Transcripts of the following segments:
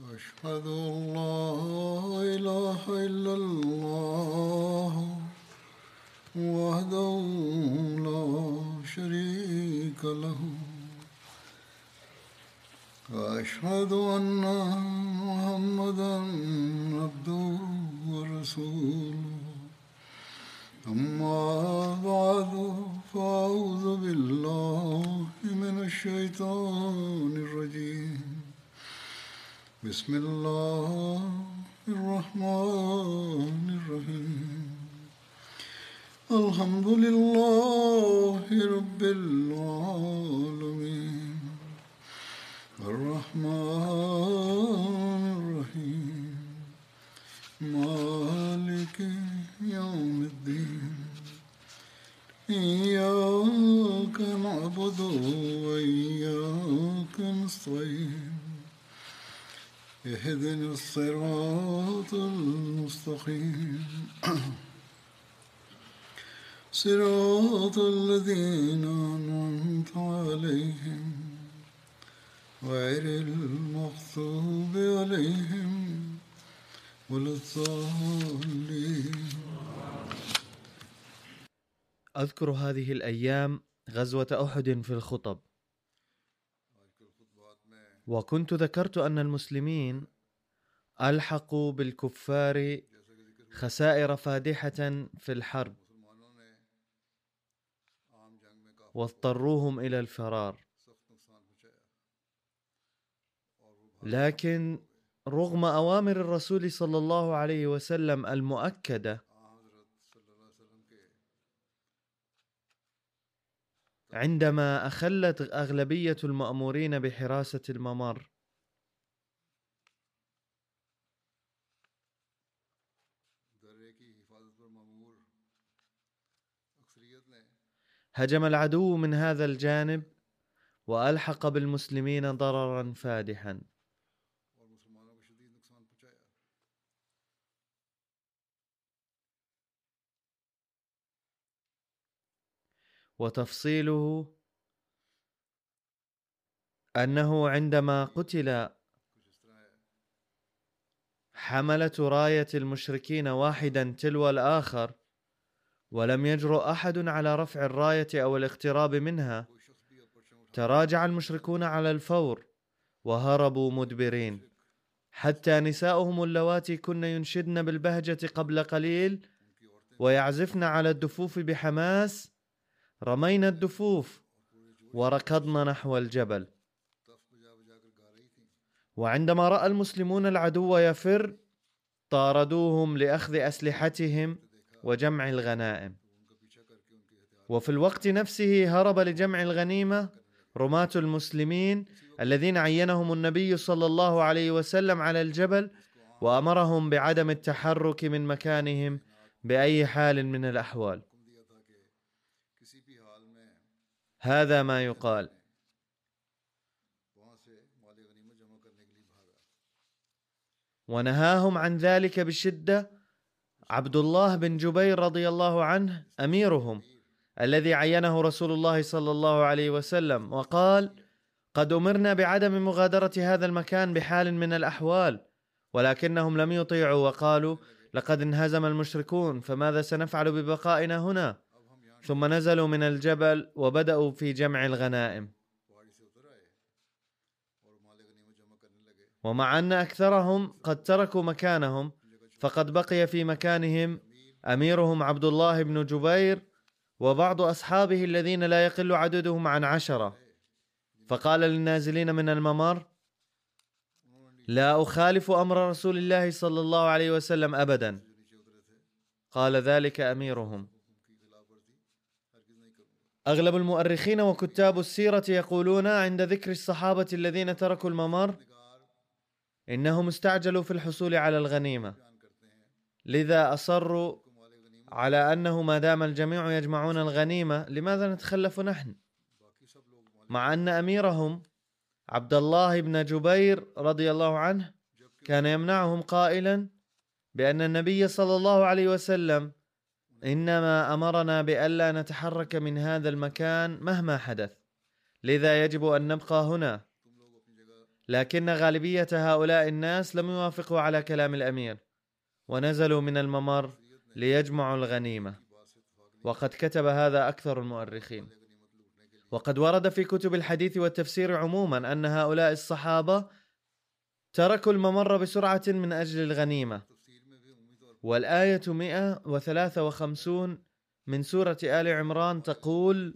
أشهد أن لا إله إلا الله أذكر هذه الأيام غزوة أحد في الخطب. وكنت ذكرت أن المسلمين ألحقوا بالكفار خسائر فادحة في الحرب واضطروهم إلى الفرار. لكن رغم أوامر الرسول صلى الله عليه وسلم المؤكدة عندما أخلت أغلبية المأمورين بحراسة الممر. هجم العدو من هذا الجانب وألحق بالمسلمين ضررا فادحا. وتفصيله أنه عندما قتل حملة راية المشركين واحدا تلو الآخر ولم يجرؤ أحد على رفع الراية أو الاقتراب منها تراجع المشركون على الفور وهربوا مدبرين. حتى نساؤهم اللواتي كن ينشدن بالبهجة قبل قليل ويعزفن على الدفوف بحماس رمينا الدفوف وركضنا نحو الجبل. وعندما رأى المسلمون العدو يفر طاردوهم لأخذ أسلحتهم وجمع الغنائم. وفي الوقت نفسه هرب لجمع الغنيمة رماة المسلمين الذين عينهم النبي صلى الله عليه وسلم على الجبل وأمرهم بعدم التحرك من مكانهم بأي حال من الأحوال. هذا ما يقال. ونهاهم عن ذلك بشدة عبد الله بن جبير رضي الله عنه أميرهم الذي عينه رسول الله صلى الله عليه وسلم وقال قد أمرنا بعدم مغادرة هذا المكان بحال من الأحوال ولكنهم لم يطيعوا وقالوا لقد انهزم المشركون فماذا سنفعل ببقائنا هنا؟ ثم نزلوا من الجبل وبدأوا في جمع الغنائم. ومع أن أكثرهم قد تركوا مكانهم فقد بقي في مكانهم أميرهم عبد الله بن جبير وبعض أصحابه الذين لا يقل عددهم عن عشرة. فقال للنازلين من الممر لا أخالف أمر رسول الله صلى الله عليه وسلم ابدا. قال ذلك أميرهم. أغلب المؤرخين وكتاب السيرة يقولون عند ذكر الصحابة الذين تركوا الممر إنهم استعجلوا في الحصول على الغنيمة. لذا أصروا على أنه ما دام الجميع يجمعون الغنيمة لماذا نتخلف نحن؟ مع أن أميرهم عبد الله بن جبير رضي الله عنه كان يمنعهم قائلا بأن النبي صلى الله عليه وسلم إنما أمرنا بألا نتحرك من هذا المكان مهما حدث لذا يجب أن نبقى هنا. لكن غالبية هؤلاء الناس لم يوافقوا على كلام الأمير ونزلوا من الممر ليجمعوا الغنيمة. وقد كتب هذا أكثر المؤرخين. وقد ورد في كتب الحديث والتفسير عموما أن هؤلاء الصحابة تركوا الممر بسرعة من أجل الغنيمة. والآية 153 من سورة آل عمران تقول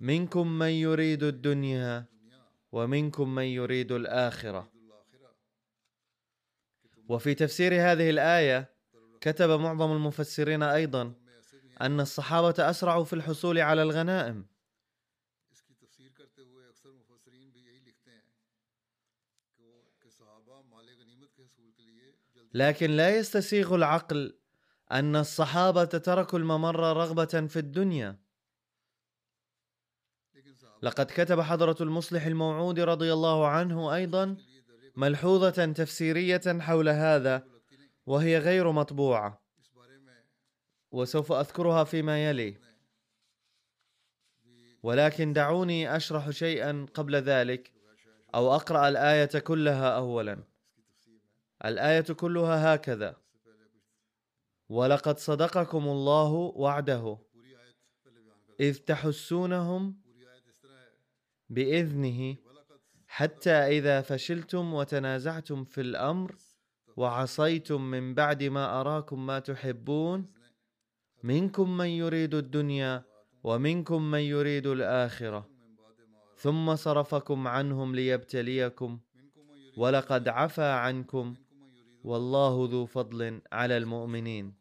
منكم من يريد الدنيا ومنكم من يريد الآخرة. وفي تفسير هذه الآية كتب معظم المفسرين أيضا أن الصحابة أسرعوا في الحصول على الغنائم. لكن لا يستسيغ العقل أن الصحابة تركوا الممر رغبة في الدنيا. لقد كتب حضرة المصلح الموعود رضي الله عنه أيضا ملحوظة تفسيرية حول هذا وهي غير مطبوعة وسوف أذكرها فيما يلي. ولكن دعوني أشرح شيئا قبل ذلك أو أقرأ الآية كلها أولا. الآية كلها هكذا. ولقد صدقكم الله وعده. إذ تحسونهم بإذنه حتى إذا فشلتم وتنازعتم في الأمر وعصيتم من بعد ما أراكم ما تحبون منكم من يريد الدنيا ومنكم من يريد الآخرة. ثم صرفكم عنهم ليبتليكم. ولقد عفا عنكم. والله ذو فضل على المؤمنين.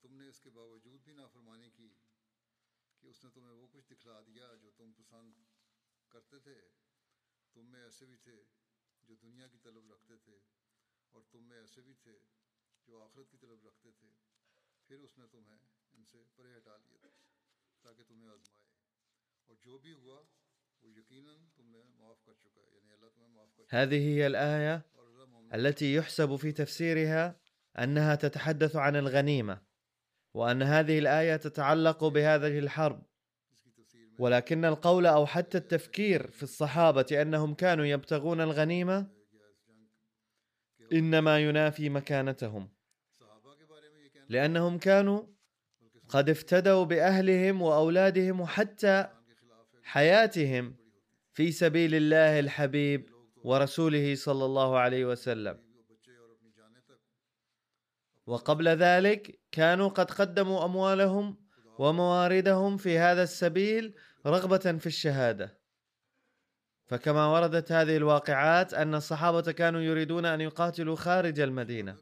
تم میں ایسے بھی دنیا کی هذه هي الآية التي يحسب في تفسيرها أنها تتحدث عن الغنيمة. وأن هذه الآية تتعلق بهذه الحرب. ولكن القول أو حتى التفكير في الصحابة أنهم كانوا يبتغون الغنيمة إنما ينافي مكانتهم لأنهم كانوا قد افتدوا بأهلهم وأولادهم وحتى حياتهم في سبيل الله الحبيب ورسوله صلى الله عليه وسلم. وقبل ذلك كانوا قد قدموا أموالهم ومواردهم في هذا السبيل رغبة في الشهادة. فكما وردت هذه الواقعات أن الصحابة كانوا يريدون أن يقاتلوا خارج المدينة.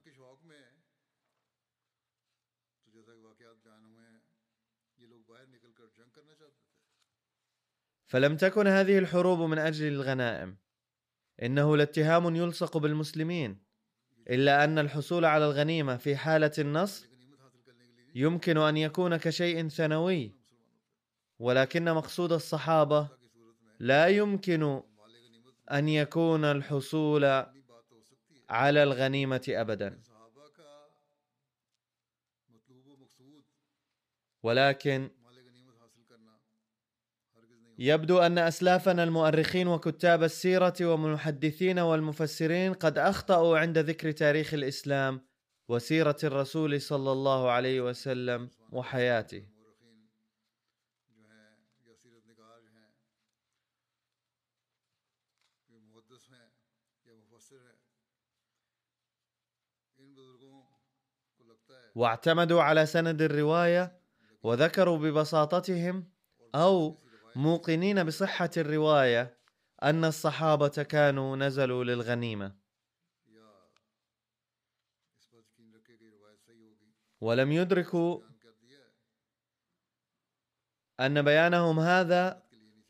فلم تكن هذه الحروب من أجل الغنائم. إنه لاتهام يلصق بالمسلمين. إلا أن الحصول على الغنيمة في حالة النصر يمكن أن يكون كشيء ثانوي ولكن مقصود الصحابة لا يمكن أن يكون الحصول على الغنيمة ابدا. ولكن يبدو أن أسلافنا المؤرخين وكتاب السيرة والمحدثين والمفسرين قد أخطأوا عند ذكر تاريخ الإسلام وسيرة الرسول صلى الله عليه وسلم وحياته. واعتمدوا على سند الرواية وذكروا ببساطتهم أو موقنين بصحة الرواية أن الصحابة كانوا نزلوا للغنيمة. ولم يدركوا أن بيانهم هذا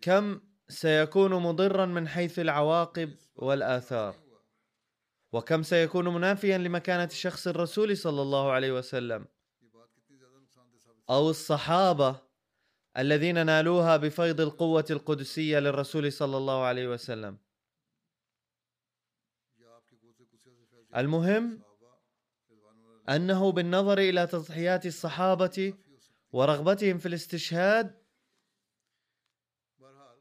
كم سيكون مضرا من حيث العواقب والآثار وكم سيكون منافيا لمكانة شخص الرسول صلى الله عليه وسلم أو الصحابة الذين نالوها بفيض القوة القدسية للرسول صلى الله عليه وسلم. المهم أنه بالنظر إلى تضحيات الصحابة ورغبتهم في الاستشهاد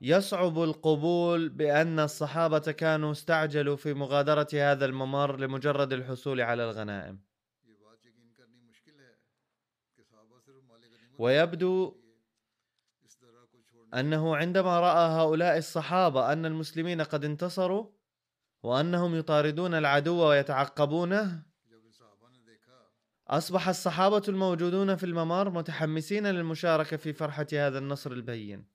يصعب القبول بأن الصحابة كانوا استعجلوا في مغادرة هذا الممر لمجرد الحصول على الغنائم. یہ أنه عندما رأى هؤلاء الصحابة أن المسلمين قد انتصروا وأنهم يطاردون العدو ويتعقبونه ان أصبح الصحابة الموجودون في الممر متحمسين للمشاركة في فرحة هذا النصر البين.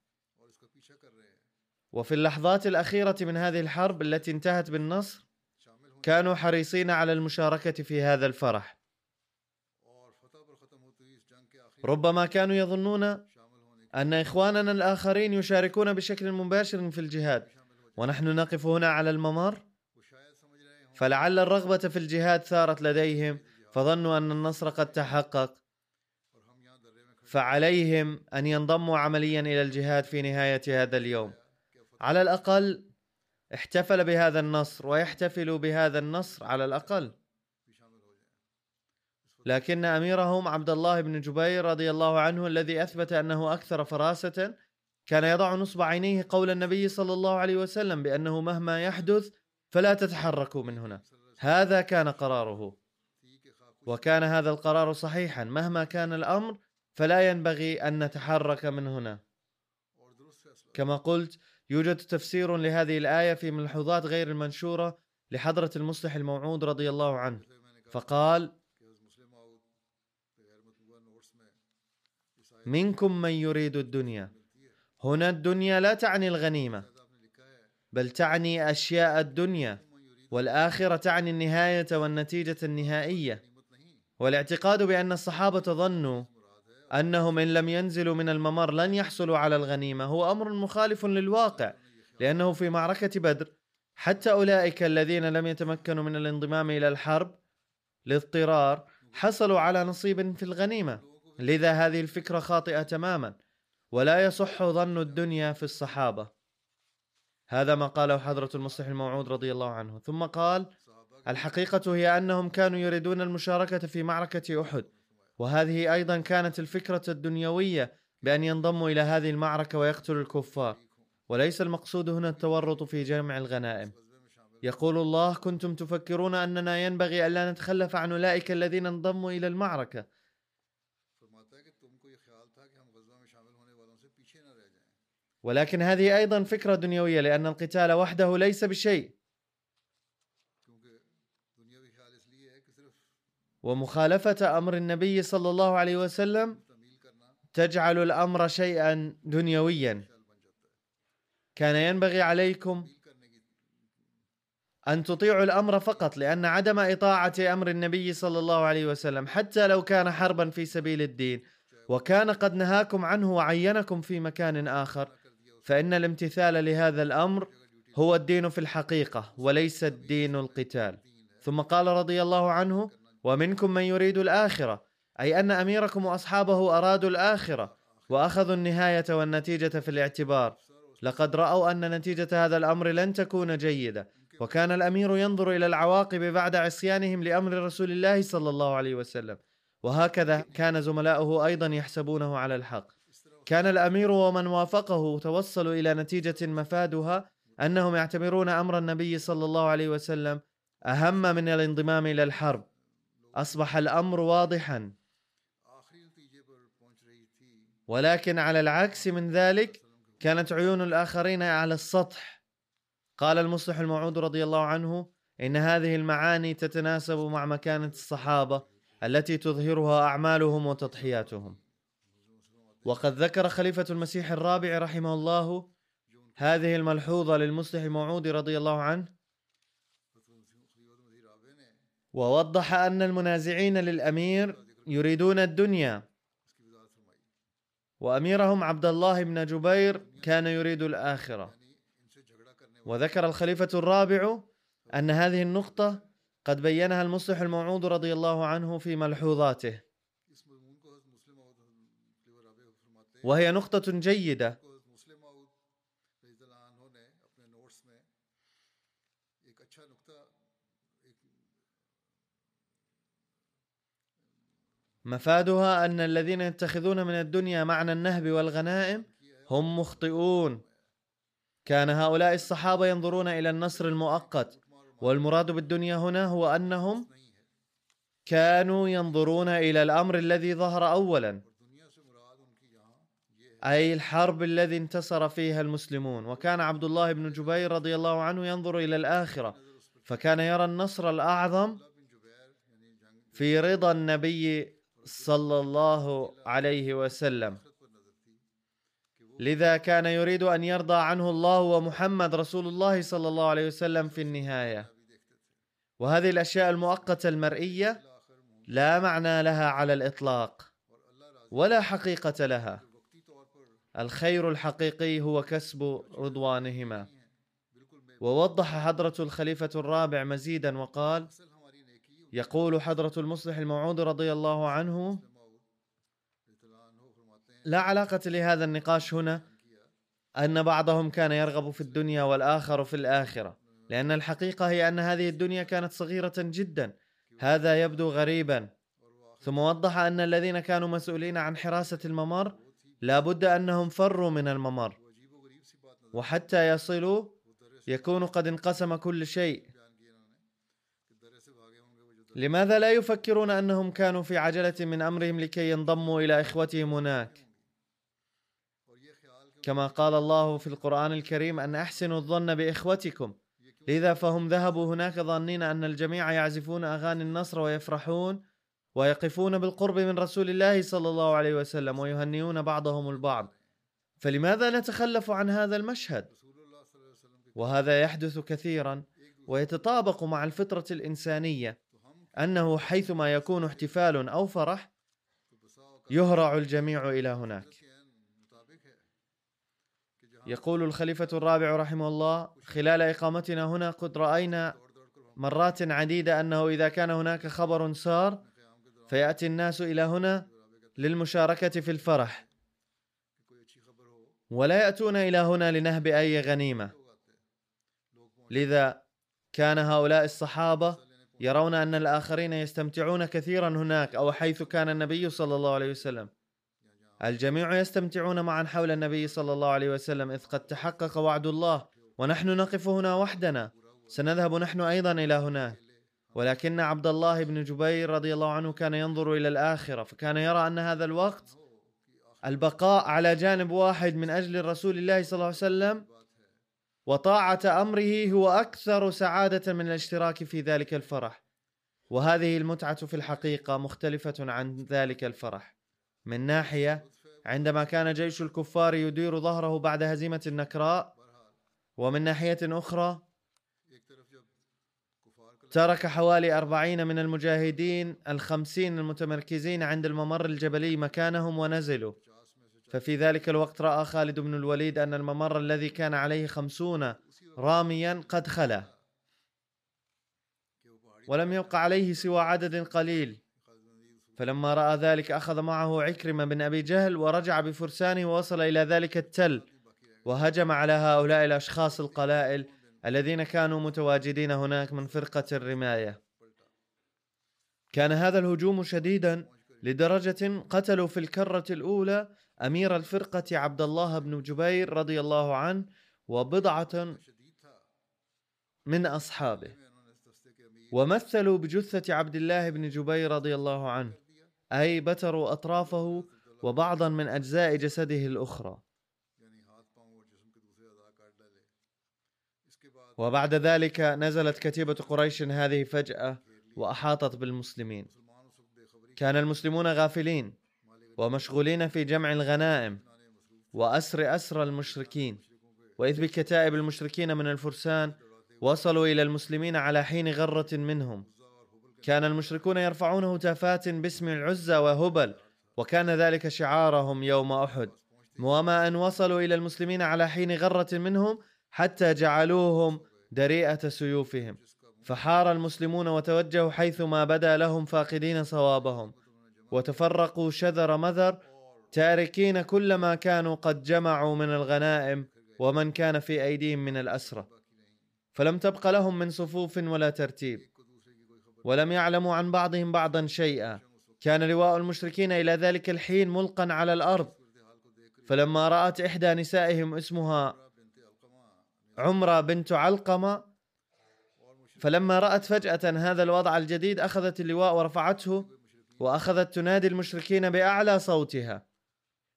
وفي اللحظات الأخيرة من هذه الحرب التي انتهت بالنصر كانوا حريصين على المشاركة في هذا الفرح. ربما كانوا يظنون أن إخواننا الآخرين يشاركون بشكل مباشر في الجهاد. ونحن نقف هنا على الممر. فلعل الرغبة في الجهاد ثارت لديهم. فظنوا أن النصر قد تحقق. فعليهم أن ينضموا عمليا إلى الجهاد في نهاية هذا اليوم. على الأقل احتفل بهذا النصر ويحتفل بهذا النصر على الأقل. لكن أميرهم عبد الله بن جبير رضي الله عنه الذي أثبت أنه أكثر فراسة كان يضع نصب عينيه قول النبي صلى الله عليه وسلم بأنه مهما يحدث فلا تتحركوا من هنا. هذا كان قراره. وكان هذا القرار صحيحا. مهما كان الأمر فلا ينبغي أن نتحرك من هنا. كما قلت يوجد تفسير لهذه الآية في ملحوظات غير المنشورة لحضرة المصلح الموعود رضي الله عنه. فقال منكم من يريد الدنيا. هنا الدنيا لا تعني ہے بل تعني أشياء الدنيا والآخرة تعني النهائية غنیمت نہیں والاعتقاد بأن الصحابة ظنوا أنهم إن لم ينزلوا من الممر لن يحصلوا على الغنيمة. هو أمر مخالف للواقع لأنه في معركة بدر حتى أولئك الذين لم يتمكنوا من الانضمام إلى الحرب لاضطرار حصلوا على نصيب في الغنيمة. لذا هذه الفكرة خاطئة تماما ولا يصح ظن الدنيا في الصحابة. هذا ما قاله حضرة المصلح الموعود رضي الله عنه. ثم قال الحقيقة هي أنهم كانوا يريدون المشاركة في معركة أحد وهذه أيضا كانت الفكرة الدنيوية بأن ينضموا إلى هذه المعركة ويقتلوا الكفار. وليس المقصود هنا التورط في جمع الغنائم. يقول الله كنتم تفكرون أننا ينبغي ألا نتخلف عن أولئك الذين انضموا إلى المعركة ولكن هذه أيضا فكرة دنيوية لأن القتال وحده ليس بشيء. ومخالفة أمر النبي صلى الله عليه وسلم تجعل الأمر شيئا دنيويا. كان ينبغي عليكم أن تطيعوا الأمر فقط لأن عدم إطاعة أمر النبي صلى الله عليه وسلم حتى لو كان حربا في سبيل الدين وكان قد نهاكم عنه وعينكم في مكان اس فإن الامتثال لهذا الأمر هو الدين في الحقيقة وليس الدين القتال. ثم قال رضي الله عنه ومنكم من يريد الآخرة أي أن أميركم وأصحابه أرادوا الآخرة وأخذوا النهاية والنتيجة في الاعتبار. لقد رأوا أن نتيجة هذا الأمر لن تكون جيدة وكان الأمير ينظر إلى العواقب بعد عصيانهم لأمر رسول الله صلى الله عليه وسلم. وهكذا كان زملاؤه أيضا يحسبونه على الحق. كان الأمير ومن وافقه توصلوا إلى نتيجة مفادها أنهم يعتبرون أمر النبي صلى الله عليه وسلم أهم من الانضمام إلى الحرب. أصبح الأمر واضحا. ولكن على العكس من ذلك كانت عيون الآخرين على السطح. قال المصلح الموعود رضي الله عنه إن هذه المعاني تتناسب مع مكانة الصحابة التي تظهرها أعمالهم وتضحياتهم. وقد ذكر خليفة المسيح الرابع رحمه الله هذه الملحوظة للمصلح الموعود رضي الله عنه. ووضح أن المنازعين للأمير يريدون الدنيا. وأميرهم عبد الله بن جبير كان يريد الآخرة. وذكر الخليفة الرابع أن هذه النقطة قد بينها المصلح الموعود رضي الله عنه في ملحوظاته. وهي نقطة جيدة. مفادها أن الذين يتخذون من الدنيا معنى النهب والغنائم هم مخطئون. كان هؤلاء الصحابة ينظرون إلى النصر المؤقت والمراد بالدنيا هنا هو أنهم كانوا ينظرون إلى الأمر الذي ظهر أولاً. أي الحرب الذي انتصر فيها المسلمون. وكان عبد الله بن جبير رضي الله عنه ينظر إلى الآخرة فكان يرى النصر الأعظم في رضا النبي صلى الله عليه وسلم. لذا كان يريد أن يرضى عنه الله ومحمد رسول الله صلى الله عليه وسلم في النهاية. وهذه الأشياء المؤقتة المرئية لا معنى لها على الإطلاق ولا حقيقة لها. الخير الحقيقي هو كسب رضوانهما. ووضح حضرة الخليفة الرابع مزيدا وقال يقول حضرة المصلح الموعود رضي الله عنه لا علاقة لهذا النقاش هنا أن بعضهم كان يرغب في الدنيا والآخر في الآخرة لأن الحقيقة هي أن هذه الدنيا كانت صغيرة جدا. هذا يبدو غريبا. ثم وضح أن الذين كانوا مسؤولين عن حراسة الممر لابد أنهم فروا من الممر وحتى يصلوا يكون قد انقسم كل شيء. لماذا لا يفكرون أنهم كانوا في عجلة من أمرهم لكي ينضموا إلى إخوتهم هناك؟ كما قال الله في القرآن الكريم أن أحسنوا الظن بإخوتكم. لذا فهم ذهبوا هناك ظانين أن الجميع يعزفون أغاني النصر ويفرحون ويقفون بالقرب من رسول الله صلى الله عليه وسلم ويهنئون بعضهم البعض. فلماذا نتخلف عن هذا المشهد؟ وهذا يحدث كثيرا ويتطابق مع الفطرة الإنسانية أنه حيثما يكون احتفال أو فرح يهرع الجميع إلى هناك. يقول الخليفة الرابع رحمه الله خلال إقامتنا هنا قد رأينا مرات عديدة أنه إذا كان هناك خبر سار فيأتي الناس إلى هنا للمشاركة في الفرح. ولا يأتون إلى هنا لنهب أي غنيمة. لذا كان هؤلاء الصحابة يرون أن الآخرين يستمتعون كثيرا هناك أو حيث كان النبي صلى الله عليه وسلم. الجميع يستمتعون معا حول النبي صلى الله عليه وسلم إذ قد تحقق وعد الله ونحن نقف هنا وحدنا. سنذهب نحن أيضا إلى هناك. ولكن عبد الله بن جبير رضي الله عنه كان ينظر إلى الآخرة فكان يرى أن هذا الوقت البقاء على جانب واحد من أجل رسول الله صلى الله عليه وسلم وطاعة أمره هو أكثر سعادة من الاشتراك في ذلك الفرح. وهذه المتعة في الحقيقة مختلفة عن ذلك الفرح. من ناحية عندما كان جيش الكفار يدير ظهره بعد هزيمة النكراء ومن ناحية أخرى ترك حوالي أربعين من المجاهدين الخمسين المتمركزين عند الممر الجبلي مكانهم ونزلوا. ففي ذلك الوقت رأى خالد بن الوليد أن الممر الذي كان عليه خمسون راميا قد خلا. ولم يبق عليه سوى عدد قليل. فلما رأى ذلك أخذ معه عكرمة بن أبي جهل ورجع بفرسانه ووصل إلى ذلك التل وهجم على هؤلاء الأشخاص القلائل الذين كانوا متواجدين هناك من فرقة الرماية. كان هذا الهجوم شديدا لدرجة قتلوا في الكرة الأولى أمير الفرقة عبد الله بن جبير رضي الله عنه وبضعة من أصحابه. ومثلوا بجثة عبد الله بن جبير رضي الله عنه أي بتروا أطرافه وبعضا من أجزاء جسده الأخرى. وبعد ذلك نزلت كتيبة قريش هذه فجأة وأحاطت بالمسلمين. كان المسلمون غافلين ومشغولين في جمع الغنائم وأسر أسر المشركين. وإذ بكتائب المشركين من الفرسان وصلوا إلى المسلمين على حين غرة منهم. كان المشركون يرفعون هتافات باسم العزى وهبل وكان ذلك شعارهم يوم أحد. وما أن وصلوا إلى المسلمين على حين غرة منهم حتى جعلوهم دريئة سيوفهم فحار المسلمون وتوجهوا حيث ما بدا لهم فاقدين صوابهم وتفرقوا شذر مذر تاركين كل ما كانوا قد جمعوا من الغنائم ومن كان في أيديهم من الاسرى فلم تبق لهم من صفوف ولا ترتيب ولم يعلموا عن بعضهم بعضا شيئا. كان لواء المشركين إلى ذلك الحين ملقا على الأرض. فلما رأت إحدى نسائهم اسمها عمرة بنت علقمة فلما رأت فجأة هذا الوضع الجديد أخذت اللواء ورفعته وأخذت تنادي المشركين بأعلى صوتها.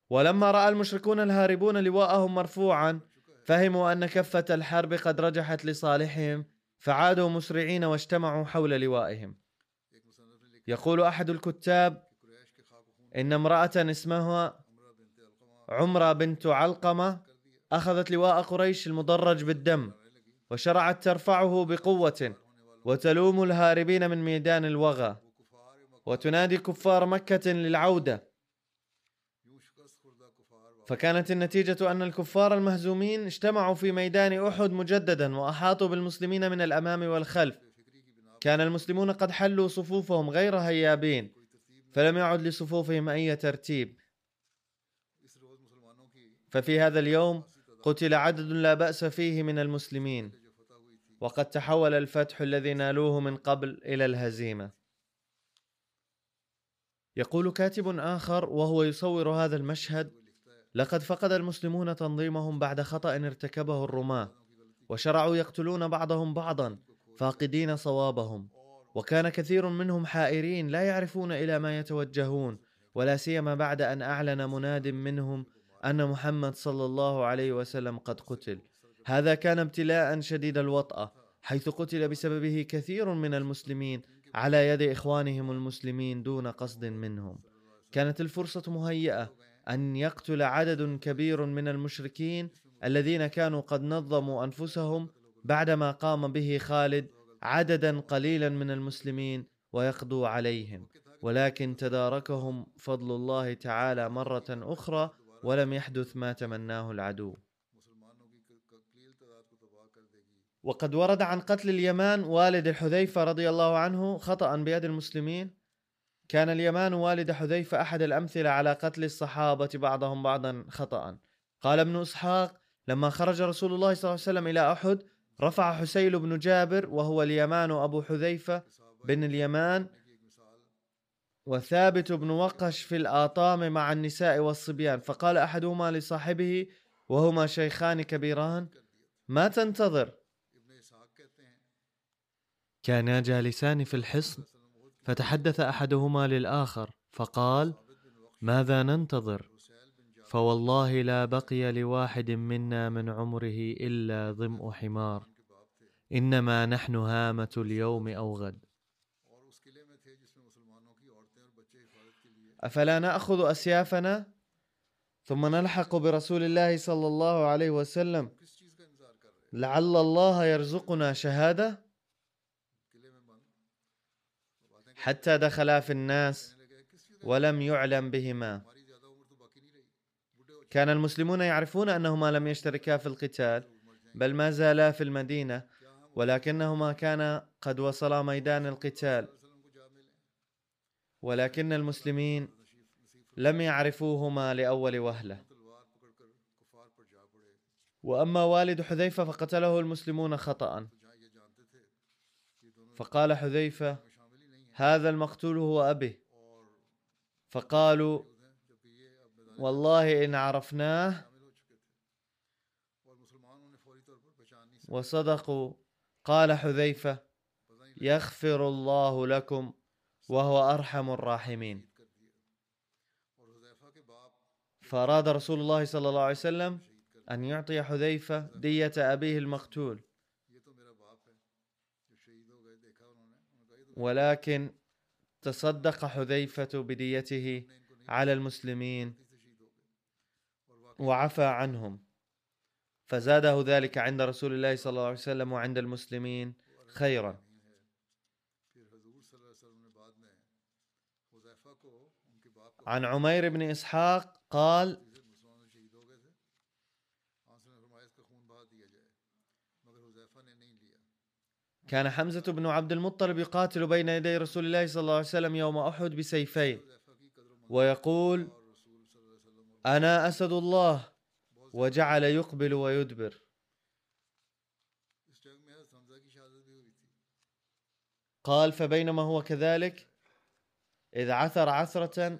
ولما رأى المشركون الهاربون لواءهم مرفوعا فهموا أن كفة الحرب قد رجحت لصالحهم فعادوا مسرعين واجتمعوا حول لوائهم. يقول أحد الكتاب إن امرأة اسمها عمرة بنت علقمة أخذت لواء قريش المدرج بالدم وشرعت ترفعه بقوة وتلوم الهاربين من ميدان الوغى وتنادي كفار مكة للعودة. فكانت النتيجة أن الكفار المهزومين اجتمعوا في ميدان أحد مجددا وأحاطوا بالمسلمين من الأمام والخلف. كان المسلمون قد حلوا صفوفهم غير هيابين فلم يعد لصفوفهم أي ترتيب. ففي هذا اليوم قتل عدد لا بأس فيه من المسلمين. وقد تحول الفتح الذي نالوه من قبل إلى الهزيمة. يقول كاتب آخر وهو يصور هذا المشهد لقد فقد المسلمون تنظيمهم بعد خطأ ارتكبه الرماة وشرعوا يقتلون بعضهم بعضا فاقدين صوابهم. وكان كثير منهم حائرين لا يعرفون إلى ما يتوجهون ولا سيما بعد أن أعلن مناد منهم أن محمد صلى الله عليه وسلم قد قتل. هذا كان ابتلاء شديد الوطأة حيث قتل بسببه كثير من المسلمين على يد إخوانهم المسلمين دون قصد منهم. كانت الفرصة مهيئة أن يقتل عدد كبير من المشركين الذين كانوا قد نظموا أنفسهم بعدما قام به خالد عددا قليلا من المسلمين ويقضوا عليهم. ولكن تداركهم فضل الله تعالى مرة أخرى ولم يحدث ما تمناه العدو. وقد ورد عن قتل اليمان والد الحذيفة رضي الله عنه خطأ بيد المسلمين. كان اليمان والد حذيفة أحد الأمثلة على قتل الصحابة بعضهم بعضا خطأ قال ابن إسحاق لما خرج رسول الله صلى الله عليه وسلم إلى أحد رفع حسيل بن جابر وهو اليمان أبو حذيفة بن اليمان وثابت بن وقش في الآطام مع النساء والصبيان. فقال أحدهما لصاحبه وهما شيخان كبيران؟ ما تنتظر. كانا جالسان في الحصن. فتحدث أحدهما للآخر فقال ماذا ننتظر؟ فوالله لا بقي لواحد منا من عمره إلا ظمء حمار. إنما نحن هامة اليوم أو غد. أفلا نأخذ أسيافنا؟ ثم نلحق برسول الله صلى الله عليه وسلم. لعل الله يرزقنا شهادة؟ حتى دخلا في الناس ولم يعلم بهما. كان المسلمون يعرفون أنهما لم يشتركا في القتال بل ما زالا في المدينة ولكنهما كانا قد وصلا ميدان القتال. ولكن المسلمين لم يعرفوهما لأول وهلة. وأما والد حذيفة فقتله المسلمون خطا. فقال حذيفة هذا المقتول هو أبي. فقالوا والله إن عرفناه وصدقوا. قال حذيفة يغفر الله لكم وهو أرحم الراحمين. فأراد رسول الله صلى الله عليه وسلم أن يعطي حذيفة دية أبيه المقتول. ولكن تصدق حذيفة بديته على المسلمين وعفى عنهم. فزاده ذلك عند رسول الله صلى الله عليه وسلم وعند المسلمين خيرا. عن عمير بن إسحاق قال كان حمزة بن عبد المطلب يقاتل بين يدي رسول الله صلى الله عليه وسلم يوم أحد بسيفين ويقول أنا أسد الله وجعل يقبل ويدبر. قال فبينما هو كذلك إذ عثر عثرة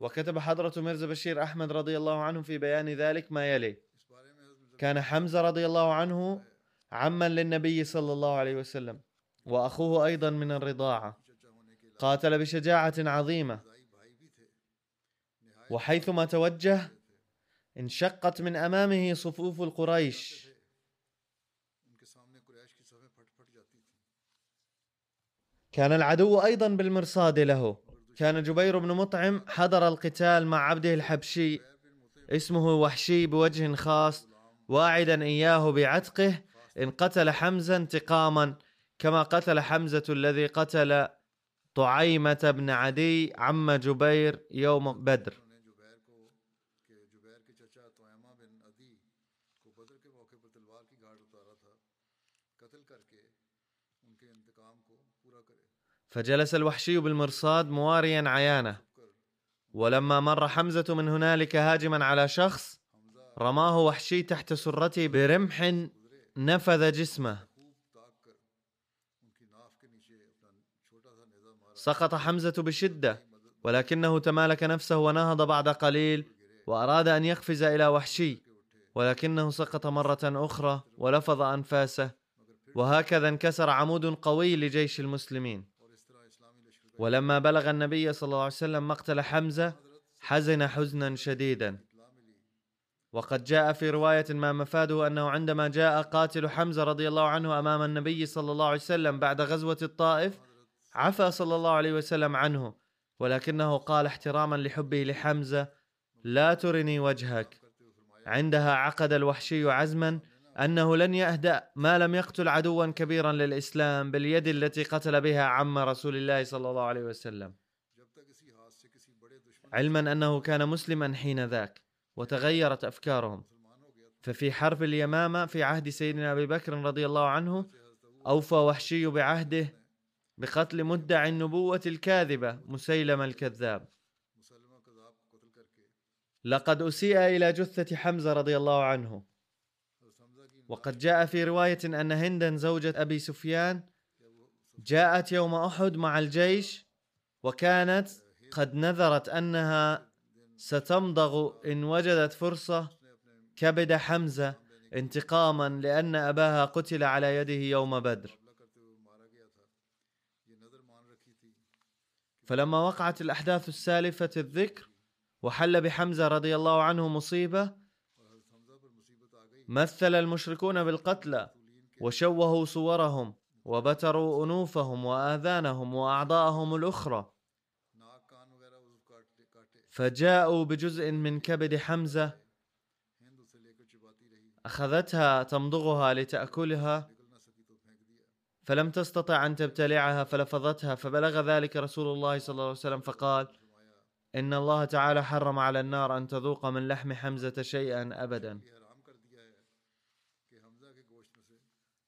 وكتب حضرة مرزا بشير أحمد رضي الله عنه في بيان ذلك ما يلي كان حمزة رضي الله عنه عما للنبي صلى الله عليه وسلم وأخوه أيضا من الرضاعة قاتل بشجاعة عظيمة وحيثما توجه انشقت من أمامه صفوف القريش كان العدو أيضا بالمرصاد له كان جبير بن مطعم حضر القتال مع عبده الحبشي. اسمه وحشي بوجه خاص واعدا إياه بعتقه إن قتل حمزة انتقاما كما قتل حمزة الذي قتل طعيمة بن عدي عم جبير يوم بدر. فجلس الوحشي بالمرصاد مواريا عيانه. ولما مر حمزة من هنالك هاجما على شخص رماه وحشي تحت سرته برمح نفذ جسمه. سقط حمزة بشدة ولكنه تمالك نفسه ونهض بعد قليل وأراد أن يقفز إلى وحشي ولكنه سقط مرة أخرى ولفظ أنفاسه وهكذا انكسر عمود قوي لجيش المسلمين. ولما بلغ النبي صلى الله عليه وسلم مقتل حمزة حزن حزنا شديدا. وقد جاء في رواية ما مفاده أنه عندما جاء قاتل حمزة رضي الله عنه أمام النبي صلى الله عليه وسلم بعد غزوة الطائف عفى صلى الله عليه وسلم عنه ولكنه قال احتراما لحبه لحمزة لا ترني وجهك عندها عقد الوحشي عزما أنه لن يهدا ما لم يقتل عدوا كبيرا للإسلام باليد التي قتل بها عم رسول الله صلى الله عليه وسلم. علما أنه كان مسلما حين ذاك وتغيرت أفكارهم. ففي حرب اليمامة في عهد سيدنا أبي بكر رضي الله عنه أوفى وحشي بعهده بقتل مدعي النبوة الكاذبة مسيلم الكذاب. لقد أسيء إلى جثة حمزة رضي الله عنه. وقد جاء في رواية أن هندا زوجة أبي سفيان جاءت يوم أحد مع الجيش وكانت قد نذرت أنها ستمضغ إن وجدت فرصة كبد حمزة انتقاما لأن أباها قتل على يده يوم بدر. فلما وقعت الأحداث السالفة الذكر وحل بحمزة رضي الله عنه مصيبة مثل المشركون بالقتلى وشوهوا صورهم وبتروا أنوفهم وآذانهم وأعضاءهم الأخرى. فجاءوا بجزء من كبد حمزة أخذتها تمضغها لتأكلها فلم تستطع أن تبتلعها فلفظتها فبلغ ذلك رسول الله صلى الله عليه وسلم فقال إن الله تعالى حرم على النار أن تذوق من لحم حمزة شيئا ابدا.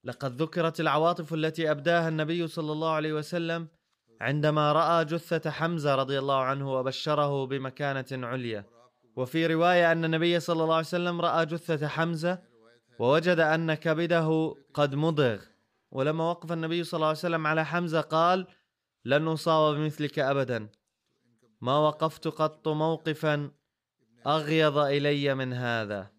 لقد ذكرت العواطف التي أبداها النبي صلى الله عليه وسلم عندما رأى جثة حمزة رضي الله عنه وبشره بمكانة عليا. وفي رواية أن النبي صلى الله عليه وسلم رأى جثة حمزة ووجد أن كبده قد مضغ. ولما وقف النبي صلى الله عليه وسلم على حمزة قال لن نصاب بمثلك ابدا. ما وقفت قط موقفا اغيض إلي من هذا.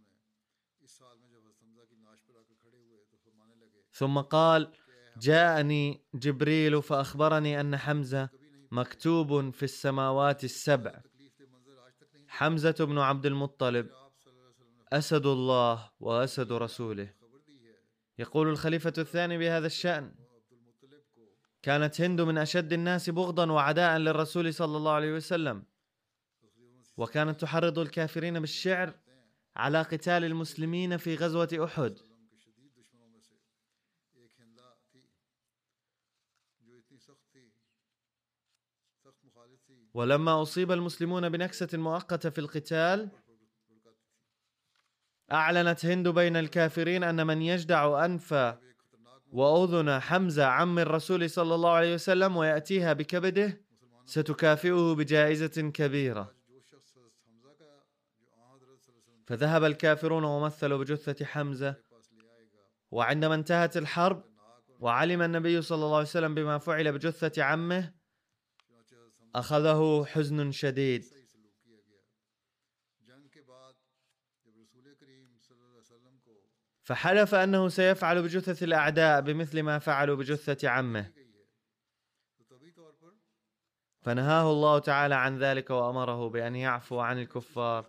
ثم قال جاءني جبريل فأخبرني أن حمزة مكتوب في السماوات السبع. حمزة بن عبد المطلب أسد الله وأسد رسوله. يقول الخليفة الثاني بهذا الشأن كانت هند من أشد الناس بغضا وعداء للرسول صلى الله عليه وسلم. وكانت تحرض الكافرين بالشعر على قتال المسلمين في غزوة أحد. ولما أصيب المسلمون بنكسة مؤقتة في القتال أعلنت هند بين الكافرين أن من يجدع أنف وأذن حمزة عم الرسول صلى الله عليه وسلم ويأتيها بكبده ستكافئه بجائزة كبيرة. فذهب الكافرون ومثلوا بجثة حمزة وعندما انتهت الحرب وعلم النبي صلى الله عليه وسلم بما فعل بجثة عمه أخذه حزن شديد. فحلف أنه سيفعل بجثث الأعداء بمثل ما فعلوا بجثة عمه. فنهاه الله تعالى عن ذلك وأمره بأن يعفو عن الكفار.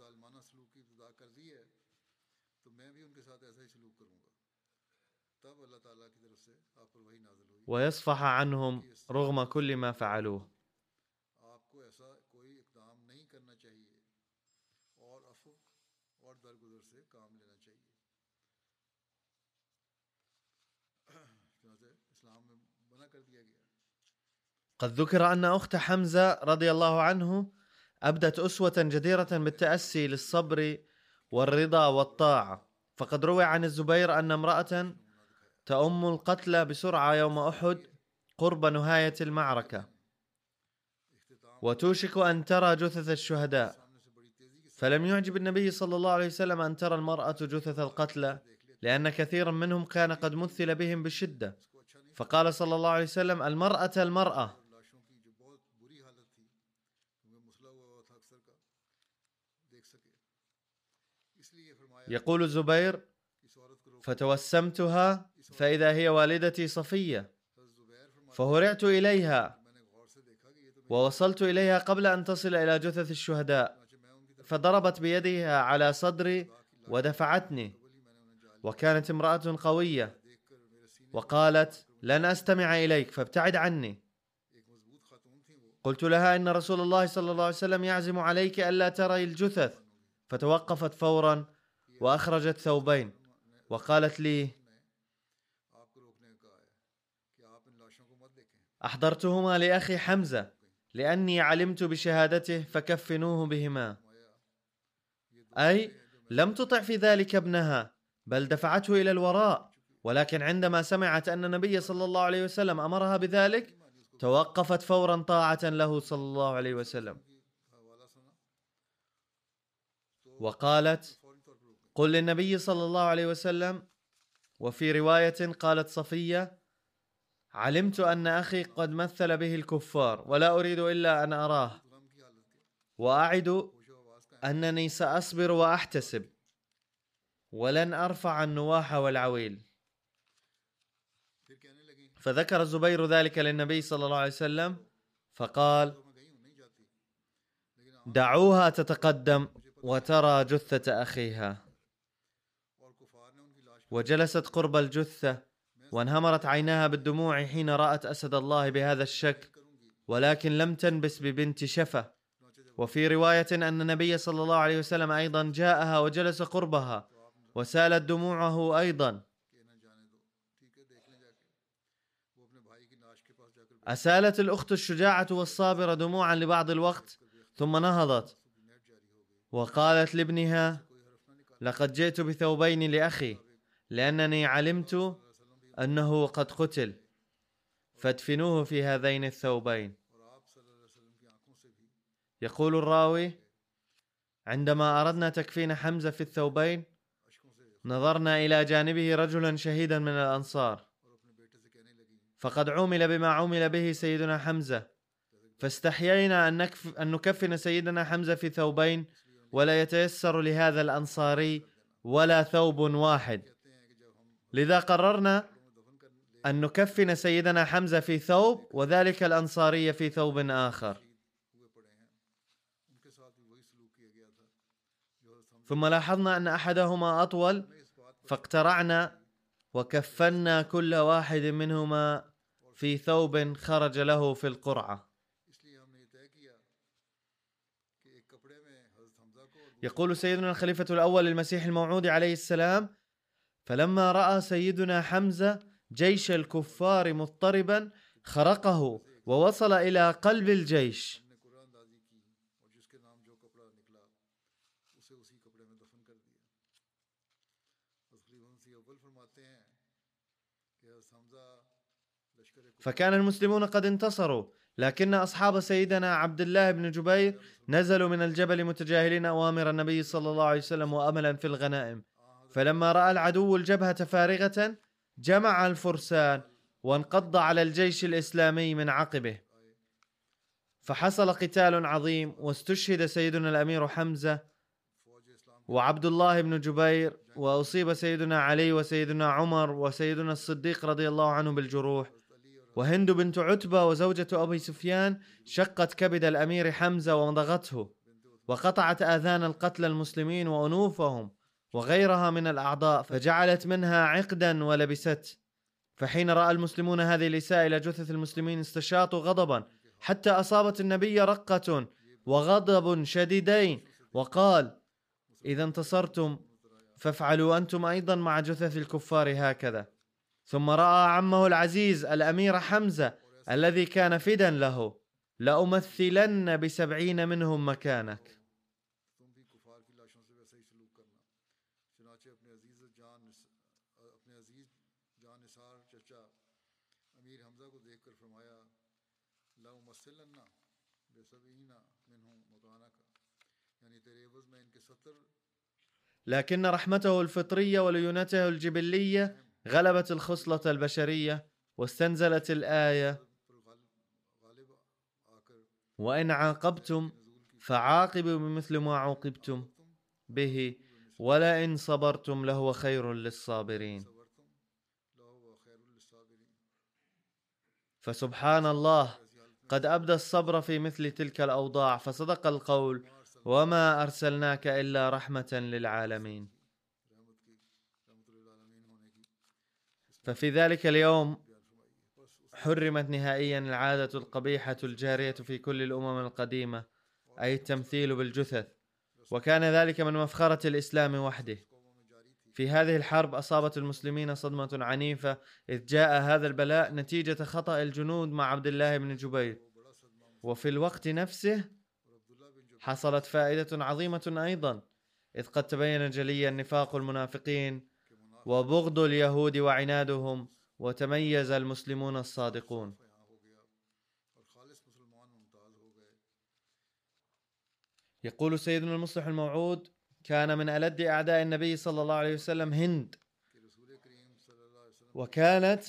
ويصفح عنهم رغم كل ما فعلوه. قد ذكر أن أخت حمزة رضي الله عنه أبدت أسوة جديرة بالتأسي للصبر والرضا والطاعة. فقد روي عن الزبير أن امرأة تأم القتلى بسرعة يوم أحد قرب نهاية المعركة. وتوشك أن ترى جثث الشهداء. فلم يعجب النبي صلى الله عليه وسلم أن ترى المرأة جثث القتلى لأن كثيرا منهم كان قد مثل بهم بشدة. فقال صلى الله عليه وسلم المرأة المرأة. يقول الزبير فتوسمتها فإذا هي والدتي صفية فهرعت إليها ووصلت إليها قبل أن تصل إلى جثث الشهداء فضربت بيدها على صدري ودفعتني وكانت امرأة قوية وقالت لن أستمع إليك فابتعد عني. قلت لها إن رسول الله صلى الله عليه وسلم يعزم عليك ألا تري الجثث. فتوقفت فورا وأخرجت ثوبين وقالت لي أحضرتهما لأخي حمزة لأني علمت بشهادته فكفنوه بهما. أي لم تطع في ذلك ابنها بل دفعته إلى الوراء ولكن عندما سمعت أن النبي صلى الله عليه وسلم أمرها بذلك توقفت فورا طاعة له صلى الله عليه وسلم. وقالت قل للنبي صلى الله عليه وسلم وفي رواية قالت صفية علمت أن أخي قد مثل به الكفار ولا أريد إلا أن أراه وأعد أنني سأصبر وأحتسب ولن أرفع النواح والعويل. فذكر الزبير ذلك للنبي صلى الله عليه وسلم فقال دعوها تتقدم وترى جثة أخيها. وجلست قرب الجثة وانهمرت عيناها بالدموع حين رأت أسد الله بهذا الشكل ولكن لم تنبس ببنت شفة وفي رواية أن النبي صلى الله عليه وسلم أيضا جاءها وجلس قربها وسالت دموعه أيضا. أسالت الأخت الشجاعة والصابرة دموعا لبعض الوقت ثم نهضت وقالت لابنها لقد جئت بثوبين لأخي. لأنني علمت أنه قد قتل فادفنوه في هذين الثوبين. يقول الراوي عندما أردنا تكفين حمزة في الثوبين نظرنا إلى جانبه رجلا شهيدا من الأنصار. فقد عومل بما عومل به سيدنا حمزة. فاستحيينا أن, نكف أن نكفن سيدنا حمزة في ثوبين ولا يتيسر لهذا الأنصاري ولا ثوب واحد. لذا قررنا أن نكفن سيدنا حمزة في ثوب وذلك الأنصاري في ثوب آخر. ثم لاحظنا أن أحدهما أطول فاقترعنا وكفنا كل واحد منهما في ثوب خرج له في القرعة. يقول سيدنا الخليفة الأول للمسيح الموعود عليه السلام فلما رأى سيدنا حمزة جيش الكفار مضطربا خرقه ووصل إلى قلب الجيش. فكان المسلمون قد انتصروا لكن أصحاب سيدنا عبد الله بن جبير نزلوا من الجبل متجاهلين أوامر النبي صلى الله عليه وسلم وأملا في الغنائم. فلما رأى العدو الجبهة فارغة جمع الفرسان وانقض على الجيش الإسلامي من عقبه. فحصل قتال عظيم واستشهد سيدنا فوج اسلام وعبد الله بن جبير وأصيب سيدنا علي وسيدنا عمر وسيدنا الصديق رضي الله عنه بالجروح. وهند بنت عتبة وزوجة أبي سفيان شقت كبد الأمير حمزة ومضغته وقطعت آذان القتلى المسلمين وأنوفهم. وغيرها من الأعضاء فجعلت منها عقدا ولبست. فحين رأى المسلمون هذه الإساءة إلى جثث المسلمين استشاطوا غضبا. حتى أصابت النبي رقة وغضب شديدين وقال إذا انتصرتم فافعلوا أنتم أيضا مع جثث الكفار هكذا. ثم رأى عمه العزيز الأمير حمزة الذي كان فدا له لأمثلن بسبعين منهم مكانك. چنانچہ اپنے عزیز جان اپنے عزیز جان نثار چچا امیر حمزہ کو دیکھ کر فرمایا مسلنا بے کا یعنی تیرے عوض میں ان کے لكن رحمته الفطرية وليونته الجبلية غلبت الخصلة البشرية واستنزلت الآية. وإن عاقبتم فعاقبوا بمثل ما عوقبتم به. ولئن صبرتم لهو خير للصابرين. فسبحان الله قد أبدى الصبر في مثل تلك الأوضاع فصدق القول وما أرسلناك إلا رحمة للعالمين. ففي ذلك اليوم حرمت نهائيا العادة القبيحة الجارية في كل الأمم القديمة أي التمثيل بالجثث. وكان ذلك من مفخرة الإسلام وحده. في هذه الحرب أصابت المسلمين صدمة عنيفة إذ جاء هذا البلاء نتيجة خطأ الجنود مع عبد الله بن جبير. وفي الوقت نفسه حصلت فائدة عظيمة أيضا إذ قد تبين جليا نفاق المنافقين وبغض اليهود وعنادهم وتميز المسلمون الصادقون. يقول سيدنا المصلح الموعود كان من ألد أعداء النبي صلى الله عليه وسلم هند. وكانت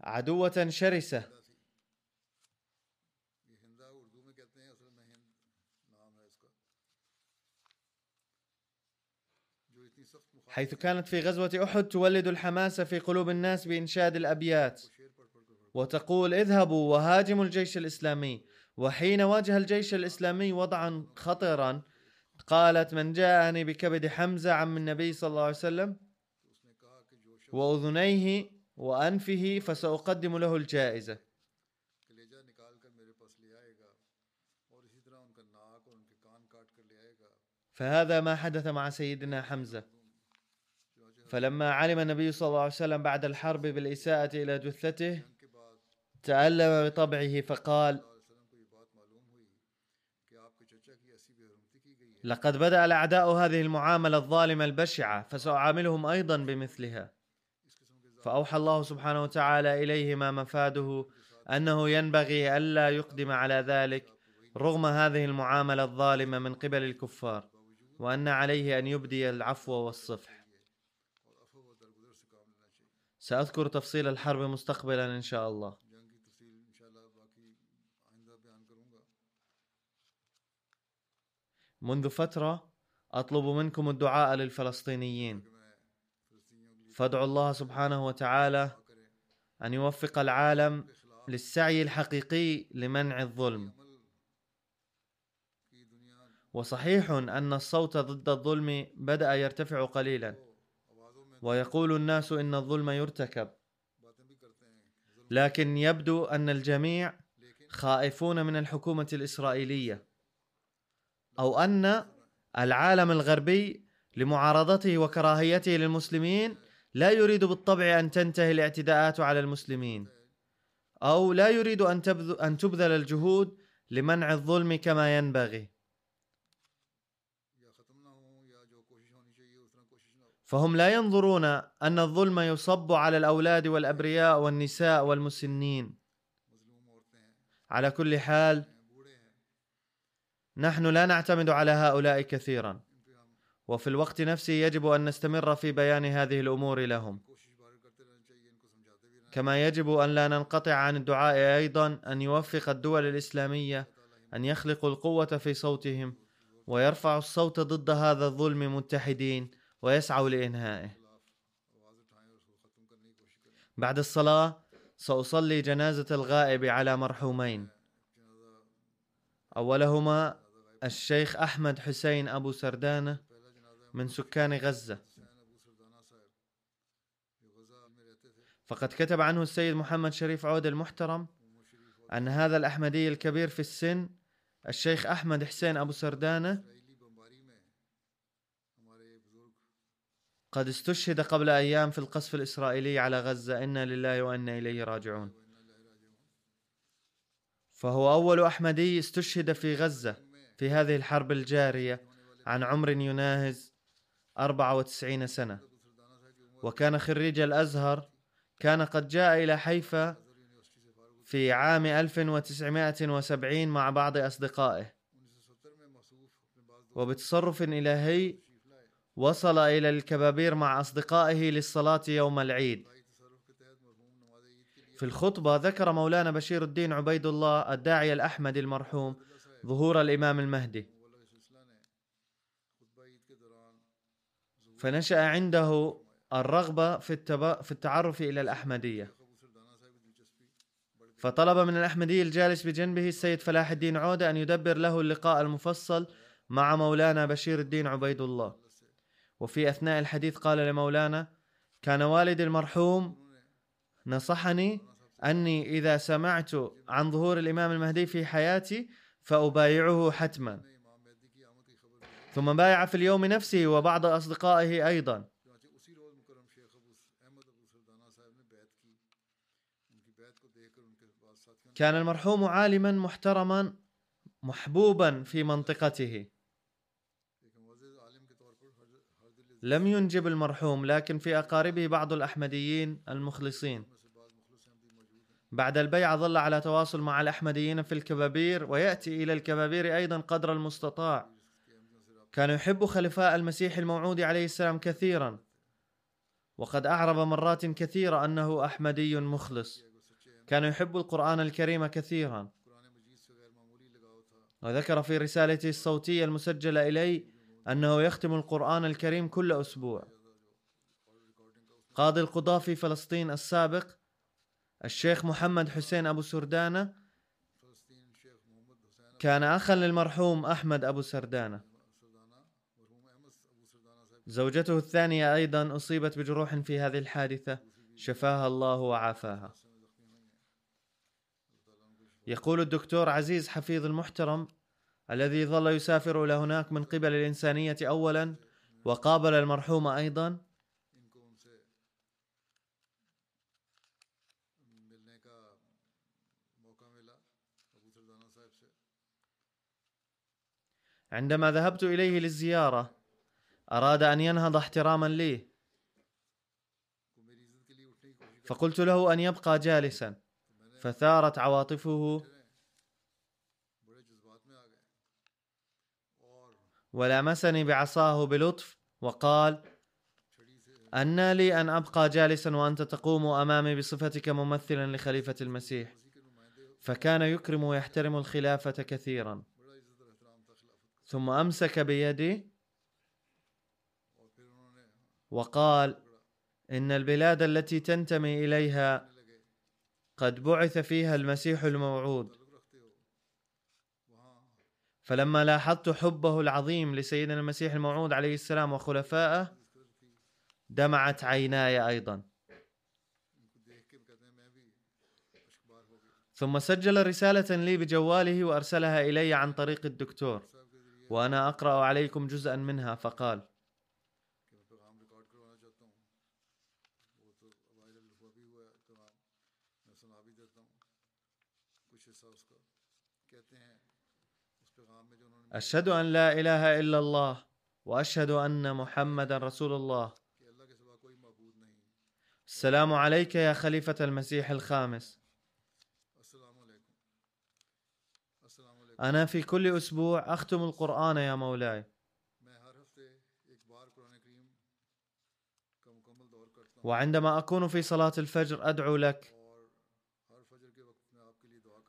عدوة شرسة. حيث كانت في غزوة أحد تولد الحماس في قلوب الناس بإنشاد الأبيات. وتقول اذهبوا وهاجموا الجيش الإسلامي. وحين واجه الجيش الإسلامي وضعا خطرا قالت من جاءني بكبد حمزة عم النبي صلى الله عليه وسلم وأذنيه وأنفه فسأقدم له الجائزة. فهذا ما حدث مع سيدنا حمزة. فلما علم النبي صلى الله عليه وسلم بعد الحرب بالإساءة إلى جثته تألم بطبعه فقال لقد بدأ الأعداء هذه المعاملة الظالمة البشعة فسأعاملهم أيضا بمثلها. فأوحى الله سبحانه وتعالى إليه ما مفاده أنه ينبغي ألا يقدم على ذلك رغم هذه المعاملة الظالمة من قبل الكفار وأن عليه أن يبدي العفو والصفح. سأذكر تفصيل الحرب مستقبلا إن شاء الله. منذ فترة أطلب منكم الدعاء للفلسطينيين. فادعوا الله سبحانه وتعالى أن يوفق العالم للسعي الحقيقي لمنع الظلم. وصحيح أن الصوت ضد الظلم بدأ يرتفع قليلا ويقول الناس إن الظلم يرتكب. لكن يبدو أن الجميع خائفون من الحكومة الإسرائيلية. أو أن العالم الغربي لمعارضته وكراهيته للمسلمين لا يريد بالطبع أن تنتهي الاعتداءات على المسلمين أو لا يريد أن أن تبذل الجهود لمنع الظلم كما ينبغي. فهم لا ينظرون أن الظلم يصب على الأولاد والأبرياء والنساء والمسنين. على كل حال نحن لا نعتمد على هؤلاء كثيرا. وفي الوقت نفسه يجب أن نستمر في بيان هذه الأمور لهم. كما يجب أن لا ننقطع عن الدعاء أيضا أن يوفق الدول الإسلامية أن يخلقوا القوة في صوتهم ويرفعوا الصوت ضد هذا الظلم متحدين ويسعوا لإنهائه. بعد الصلاة سأصلي جنازة الغائب على مرحومين. أولهما الشيخ أحمد حسين أبو سردانة من سكان غزة. فقد كتب عنه السيد محمد شريف عود المحترم أن هذا الأحمدي الكبير في السن الشيخ أحمد حسين أبو سردانة قد استشهد قبل أيام في القصف الإسرائيلي على غزة. إنا لله وإنا إليه راجعون. فهو أول أحمدي استشهد في غزة. في هذه الحرب الجارية عن عمر يناهز 94 سنة. وكان خريج الأزهر كان قد جاء إلى حيفا في عام 1970 مع بعض أصدقائه. وبتصرف إلهي وصل إلى الكبابير مع أصدقائه للصلاة يوم العيد. في الخطبة ذكر مولانا بشير الدين عبيد الله الداعية الأحمدي المرحوم ظهور الإمام المهدي. فنشأ عنده الرغبة في, التب... في التعرف إلى الأحمدية. فطلب من الأحمدي الجالس بجنبه السيد فلاح الدين عودة أن يدبر له اللقاء المفصل مع مولانا بشير الدين عبيد الله. وفي أثناء الحديث قال لمولانا كان والدي المرحوم نصحني أني إذا سمعت عن ظهور الإمام المهدي في حياتي فأبايعه حتما. ثم بايع في اليوم نفسه وبعض أصدقائه أيضا. كان المرحوم عالما محترما محبوبا في منطقته. لم ينجب المرحوم لكن في أقاربه بعض الأحمديين المخلصين. بعد البيعه ظل على تواصل مع الأحمديين في الكبابير ويأتي إلى الكبابير أيضا قدر المستطاع. كان يحب خلفاء المسيح الموعود عليه السلام كثيرا. وقد أعرب مرات كثيرة أنه أحمدي مخلص. كان يحب القرآن الكريم كثيرا. وذكر في رسالته الصوتية المسجلة إلي أنه يختم القرآن الكريم كل أسبوع. قاضي القضاة في فلسطين السابق الشيخ محمد حسين أبو سردانة كان أخا للمرحوم أحمد أبو سردانة. زوجته الثانية أيضا أصيبت بجروح في هذه الحادثة شفاها الله وعافاها. يقول الدكتور عزيز حفيظ المحترم الذي ظل يسافر إلى هناك من قبل الإنسانية أولا وقابل المرحوم أيضا عندما ذهبت إليه للزيارة أراد أن ينهض احتراما لي. فقلت له أن يبقى جالسا. فثارت عواطفه. ولامسني بعصاه بلطف وقال أن لي أن أبقى جالسا وأنت تقوم أمامي بصفتك ممثلا لخليفة المسيح. فكان يكرم ويحترم الخلافة كثيرا. ثم أمسك بيدي وقال إن البلاد التي تنتمي إليها قد بعث فيها المسيح الموعود. فلما لاحظت حبه العظيم لسيدنا المسيح الموعود عليه السلام وخلفائه دمعت عيناي أيضا. ثم سجل رسالة لي بجواله وأرسلها إلي عن طريق الدكتور. وأنا أقرأ عليكم جزءا منها فقال. أشهد أن لا إله إلا الله وأشهد أن محمدا رسول الله. السلام عليك يا خليفة المسيح الخامس السلام علیکم السلام علیکم أنا في كل أسبوع أختم القرآن يا مولاي. وعندما أكون في صلاة الفجر أدعو لك.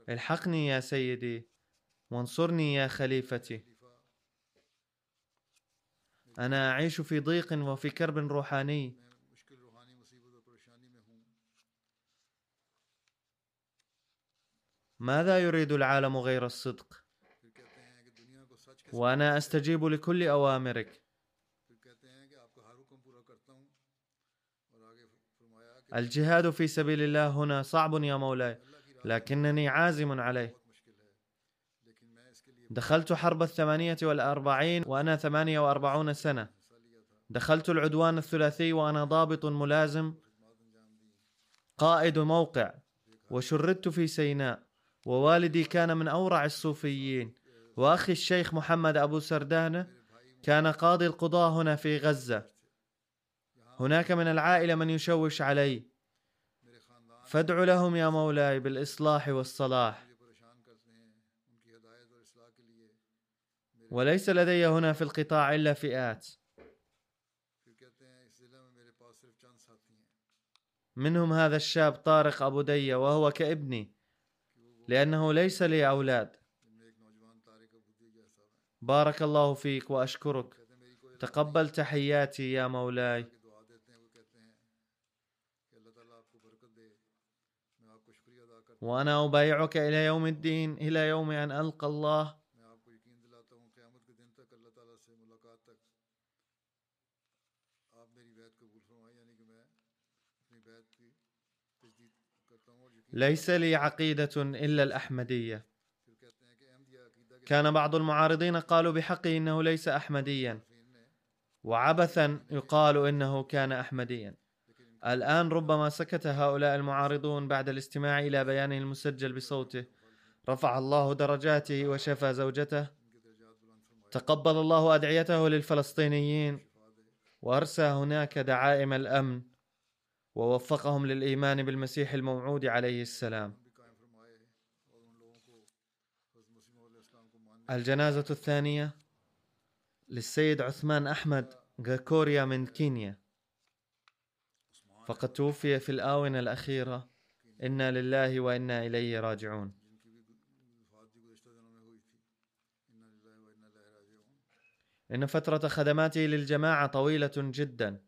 الحقني يا سيدي. وانصرني يا خليفتي. أنا أعيش في ضيق وفي كرب روحاني. ماذا يريد العالم غير الصدق؟ وأنا أستجيب لكل أوامرك. الجهاد في سبيل الله هنا صعب يا مولاي لكنني عازم عليه. دخلت حرب الثمانية والأربعين وأنا ثمانية وأربعون سنة. دخلت العدوان الثلاثي وأنا ضابط ملازم قائد موقع وشردت في سيناء ووالدي كان من أورع الصوفيين. وأخي الشيخ محمد أبو سردانة كان قاضي القضاة هنا في غزة. هناك من العائلة من يشوش علي. فادع لهم يا مولاي بالإصلاح والصلاح. وليس لدي هنا في القطاع إلا فئات. منهم هذا الشاب طارق أبو دية وهو كابني لأنه ليس لي أولاد. بارك الله فيك کوئی تقبل تحياتي يا مولاي. وأنا أبايعك إلى يوم الدين إلى يوم أن ألقى الله. ليس لي عقيدة إلا الأحمدية. كان بعض المعارضين قالوا بحقه إنه ليس نے وعبثا يقال إنه كان أحمديا. الآن ربما سكت هؤلاء المعارضون بعد الاستماع إلى بيانه المسجل بصوته. رفع الله درجاته وشفى زوجته. تقبل الله أدعيته للفلسطينيين. وأرسى هناك دعائم الأمن. ووفقهم للإيمان بالمسيح الموعود عليه السلام. الجنازة الثانية للسيد عثمان أحمد غاكوريا من كينيا. فقد توفي في الآونة الأخيرة. إنا لله وإنا إليه راجعون. إن فترة خدماته للجماعة طويلة جدا.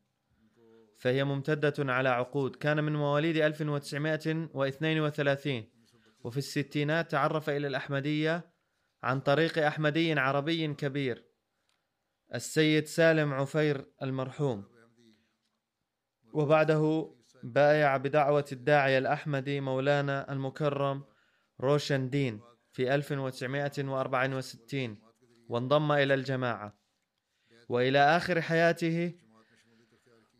فهي ممتدة على عقود. كان من مواليد 1932 وفي الستينات تعرف إلى الأحمدية عن طريق أحمدي عربي كبير. السيد سالم عفير المرحوم. وبعده بايع بدعوة الداعية الأحمدي مولانا المكرم روشن دين في 1964 وانضم إلى الجماعة. وإلى آخر حياته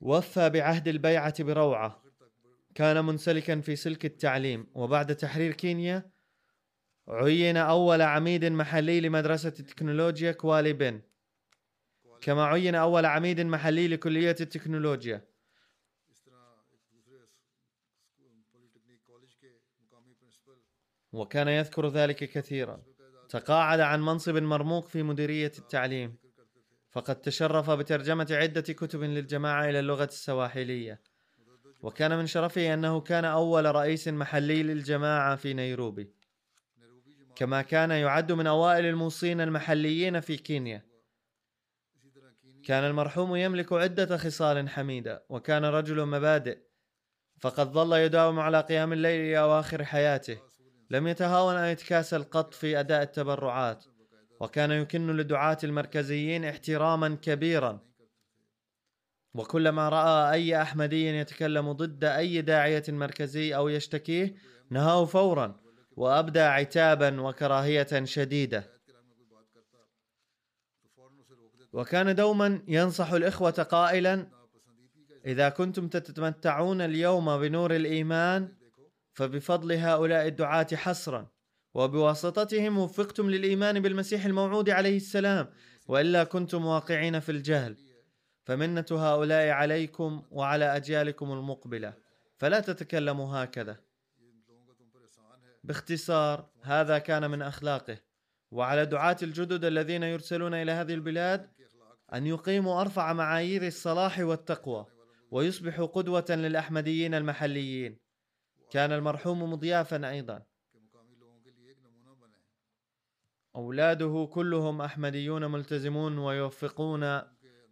وفى بعهد البيعة بروعة. كان منسلكا في سلك التعليم وبعد تحرير كينيا عين أول عميد محلي لمدرسة التكنولوجيا كوالي بن. كما عين أول عميد محلي لكلية التكنولوجيا. وكان يذكر ذلك كثيرا. تقاعد عن منصب مرموق في مديرية التعليم. فقد تشرف بترجمة عدة كتب للجماعة إلى اللغة السواحلية وكان من شرفه أنه كان أول رئيس محلي للجماعة في نيروبي. كما كان يعد من أوائل الموصين المحليين في كينيا. كان المرحوم يملك عدة خصال حميدة وكان رجل مبادئ فقد ظل يداوم على قيام الليل إلى أواخر حياته. لم يتهاون أن يتكاسل قط في أداء التبرعات وكان يكن للدعاة المركزيين احتراما كبيرا. وكلما رأى أي أحمدي يتكلم ضد أي داعية مركزي أو يشتكيه نهاه فورا. وأبدى عتابا وكراهية شديدة. وكان دوما ينصح الإخوة قائلا إذا كنتم تتمتعون اليوم بنور الإيمان فبفضل هؤلاء الدعاة حصرا وبواسطتهم وفقتم للإيمان بالمسيح الموعود عليه السلام وإلا كنتم واقعين في الجهل. فمنة هؤلاء عليكم وعلى أجيالكم المقبلة. فلا تتكلموا هكذا. باختصار هذا كان من أخلاقه. وعلى دعاة الجدد الذين يرسلون إلى هذه البلاد أن يقيموا أرفع معايير الصلاح والتقوى ويصبحوا قدوة للأحمديين المحليين. كان المرحوم مضيافا أيضا. أولاده كلهم أحمديون ملتزمون ويوفقون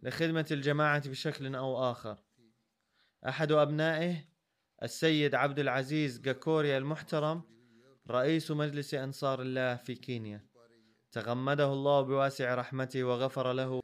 لخدمة الجماعة بشكل أو آخر. أحد أبنائه السيد عبد العزيز جاكوريا المحترم رئيس مجلس أنصار الله في كينيا. تغمده الله بواسع رحمته وغفر له